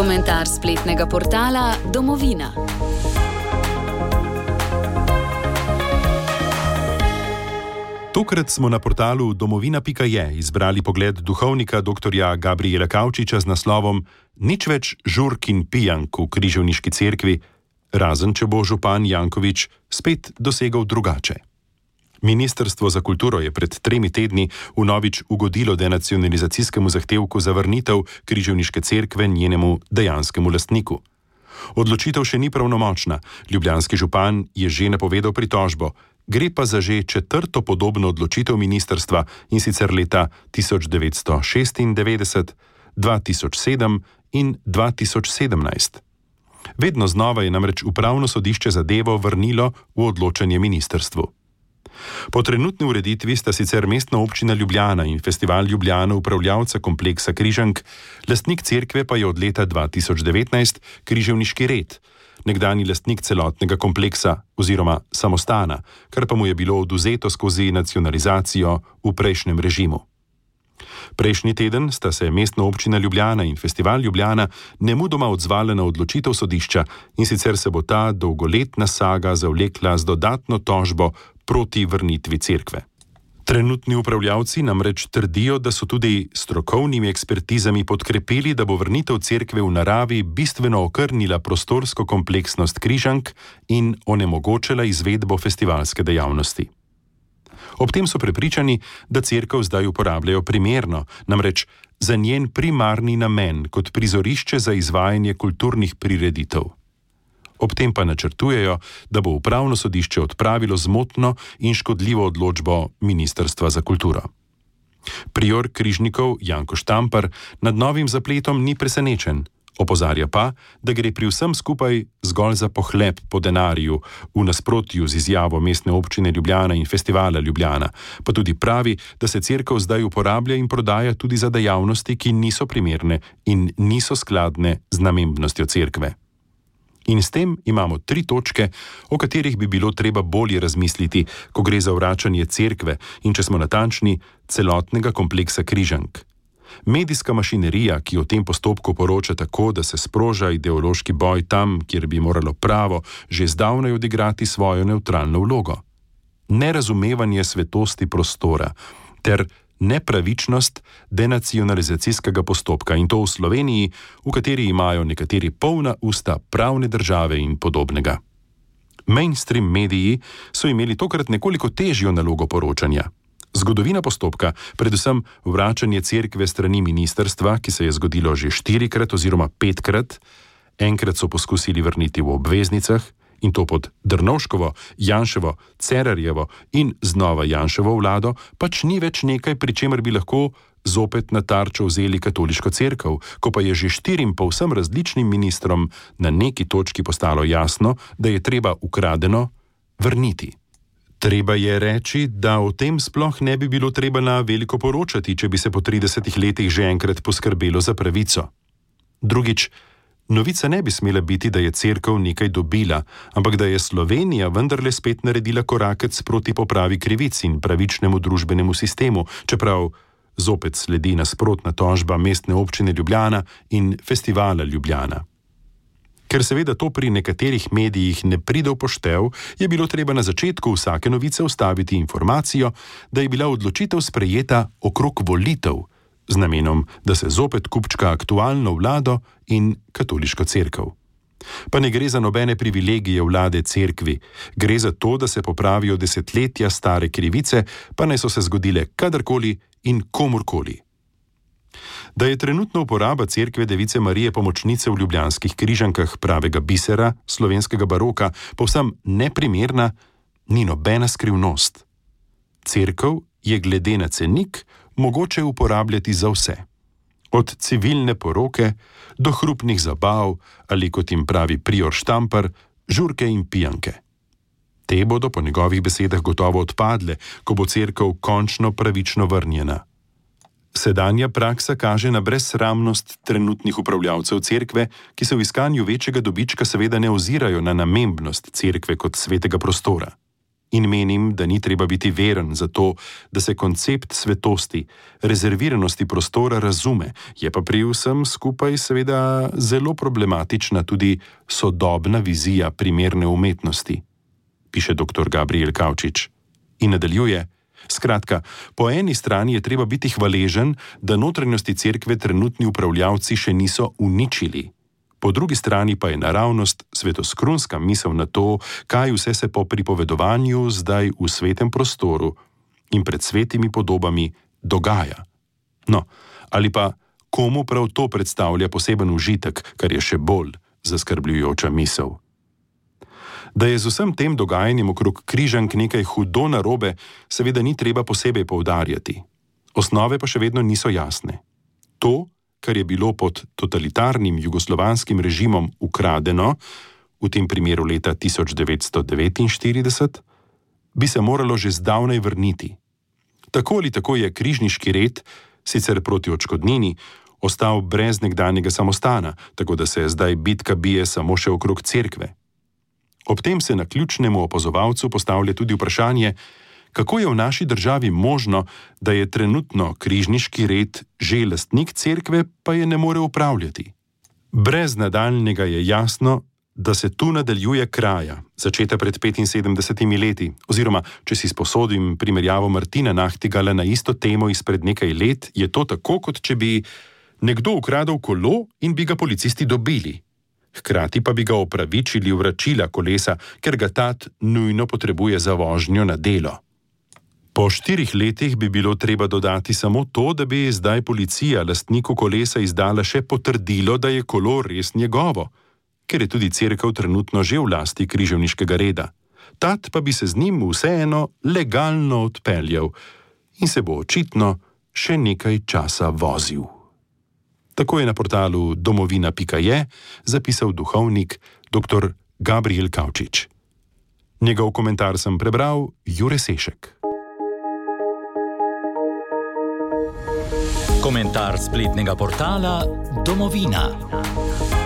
Komentar spletnega portala Domovina. Tokrat smo na portalu domovina.je izbrali pogled duhovnika dr. Gabriela Kavčiča z naslovom Nič več žurk in pijank v križovniški cerkvi, razen če bo župan Jankovič spet dosegal drugače. Ministrstvo za kulturo je pred tremi tedni v novič ugodilo denacionalizacijskemu zahtevku za vrnitev križovniške cerkve njenemu dejanskemu lastniku. Odločitev še ni pravnomočna, ljubljanski župan je že napovedal pritožbo, gre pa za že četrto podobno odločitev ministrstva in sicer leta 1996, 2007 in 2017. Vedno znova je namreč upravno sodišče zadevo vrnilo v odločanje ministrstvu. Po trenutni ureditvi sta sicer mestna občina Ljubljana in festival Ljubljana upravljavca kompleksa Križank, lastnik cerkve pa je od leta 2019 križevniški red, nekdani lastnik celotnega kompleksa oziroma samostana, kar pa mu je bilo oduzeto skozi nacionalizacijo v prejšnjem režimu. Prejšnji teden sta se mestna občina Ljubljana in festival Ljubljana nemudoma odzvala na odločitev sodišča in sicer se bo ta dolgoletna saga zavlekla z dodatno tožbo proti vrnitvi cerkve. Trenutni upravljavci namreč trdijo, da so tudi strokovnimi ekspertizami podkrepili, da bo vrnitev cerkve v naravi bistveno okrnila prostorsko kompleksnost križank in onemogočila izvedbo festivalske dejavnosti. Ob tem so prepričani, da cerkev zdaj uporabljajo primerno, namreč za njen primarni namen kot prizorišče za izvajanje kulturnih prireditev. Ob tem pa načrtujejo, da bo upravno sodišče odpravilo zmotno in škodljivo odločbo Ministrstva za kulturo. Prior križnikov Janko Štampar nad novim zapletom ni presenečen. Opozarja pa, da gre pri vsem skupaj zgolj za pohlep po denarju, v nasprotju z izjavo mestne občine Ljubljana in festivala Ljubljana, pa tudi pravi, da se crkva zdaj uporablja in prodaja tudi za dejavnosti, ki niso primerne in niso skladne z namembnostjo crkve. In s tem imamo tri točke, o katerih bi bilo treba bolje razmisliti, ko gre za vračanje cerkve in, če smo natančni, celotnega kompleksa križank. Medijska mašinerija, ki o tem postopku poroča tako, da se sproža ideološki boj tam, kjer bi moralo pravo že zdavnaj odigrati svojo neutralno vlogo. Nerazumevanje svetosti prostora ter nepravičnost denacionalizacijskega postopka in to v Sloveniji, v kateri imajo nekateri polna usta pravne države in podobnega. Mainstream mediji so imeli tokrat nekoliko težjo nalogo poročanja. Zgodovina postopka, predvsem vračanje cerkve strani ministerstva, ki se je zgodilo že štirikrat oziroma petkrat, enkrat so poskusili vrniti v obveznicah, in to pod Drnovškovo, Janševo, Cerarjevo in znova Janševo vlado, pač ni več nekaj, pri čemer bi lahko zopet na tarčo vzeli katoliško crkvo, ko pa je že štirim povsem različnim ministrom na neki točki postalo jasno, da je treba ukradeno vrniti. Treba je reči, da o tem sploh ne bi bilo treba na veliko poročati, če bi se po 30 letih že enkrat poskrbelo za pravico. Drugič, Novica ne bi smela biti, da je crkva nekaj dobila, ampak da je Slovenija vendarle spet naredila korakec proti popravi krivic in pravičnemu družbenemu sistemu, čeprav zopet sledi nasprotna tožba mestne občine Ljubljana in festivala Ljubljana. Ker seveda to pri nekaterih medijih ne pride v poštev, je bilo treba na začetku vsake novice ustaviti informacijo, da je bila odločitev sprejeta okrog volitev z namenom, da se zopet kupčka aktualno vlado in katoliško crkvo. Pa ne gre za nobene privilegije vlade cerkvi, gre za to, da se popravijo desetletja stare krivice, pa naj so se zgodile kadarkoli in komorkoli. Da je trenutna uporaba cerkve Device Marije pomočnice v ljubljanskih križankah pravega bisera slovenskega baroka povsem neprimerna, ni nobena skrivnost. Cerkev je glede na cenik mogoče uporabljati za vse. Od civilne poroke do hrupnih zabav ali kot jim pravi prior štampar, žurke in pijanke. Te bodo po njegovih besedah gotovo odpadle, ko bo crkva končno pravično vrnjena. Sedanja praksa kaže na brezsramnost trenutnih upravljavcev cerkve, ki se v iskanju večjega dobička seveda ne ozirajo na namembnost cerkve kot svetega prostora. In menim, da ni treba biti veren za to, da se koncept svetosti, rezerviranosti prostora razume, je pa pri vsem skupaj seveda zelo problematična tudi sodobna vizija primerne umetnosti, piše dr. Gabriel Kavčič. In nadaljuje: Skratka, po eni strani je treba biti hvaležen, da notranjosti cerkve trenutni upravljavci še niso uničili po drugi strani pa je naravnost svetoskrunska misel na to, kaj vse se po pripovedovanju zdaj v svetem prostoru in pred svetimi podobami dogaja. No, ali pa komu prav to predstavlja poseben užitek, kar je še bolj zaskrbljujoča misel. Da je z vsem tem dogajanjem okrog križank nekaj hudo narobe, seveda ni treba posebej poudarjati. Osnove pa še vedno niso jasne. To, kar je bilo pod totalitarnim jugoslovanskim režimom ukradeno, v tem primeru leta 1949, bi se moralo že zdavnaj vrniti. Tako ali tako je križniški red, sicer proti očkodnini, ostal brez nekdanjega samostana, tako da se zdaj bitka bije samo še okrog cerkve. Ob tem se na ključnemu opazovalcu postavlja tudi vprašanje, kako je v naši državi možno, da je trenutno križniški red že lastnik cerkve, pa je ne more upravljati. Brez nadaljnega je jasno, da se tu nadaljuje kraja, začeta pred 75 leti, oziroma če si sposodim primerjavo Martina Nahtigala na isto temo izpred nekaj let, je to tako, kot če bi nekdo ukradel kolo in bi ga policisti dobili. Hkrati pa bi ga opravičili vračila kolesa, ker ga tat nujno potrebuje za vožnjo na delo. Po štirih letih bi bilo treba dodati samo to, da bi zdaj policija lastniku kolesa izdala še potrdilo, da je kolo res njegovo, ker je tudi crkva trenutno že v lasti križevniškega reda. Tat pa bi se z njim vseeno legalno odpeljal in se bo očitno še nekaj časa vozil. Tako je na portalu domovina.je zapisal duhovnik dr. Gabriel Kavčič. Njegov komentar sem prebral Jure Sešek. Komentar spletnega portala Domovina.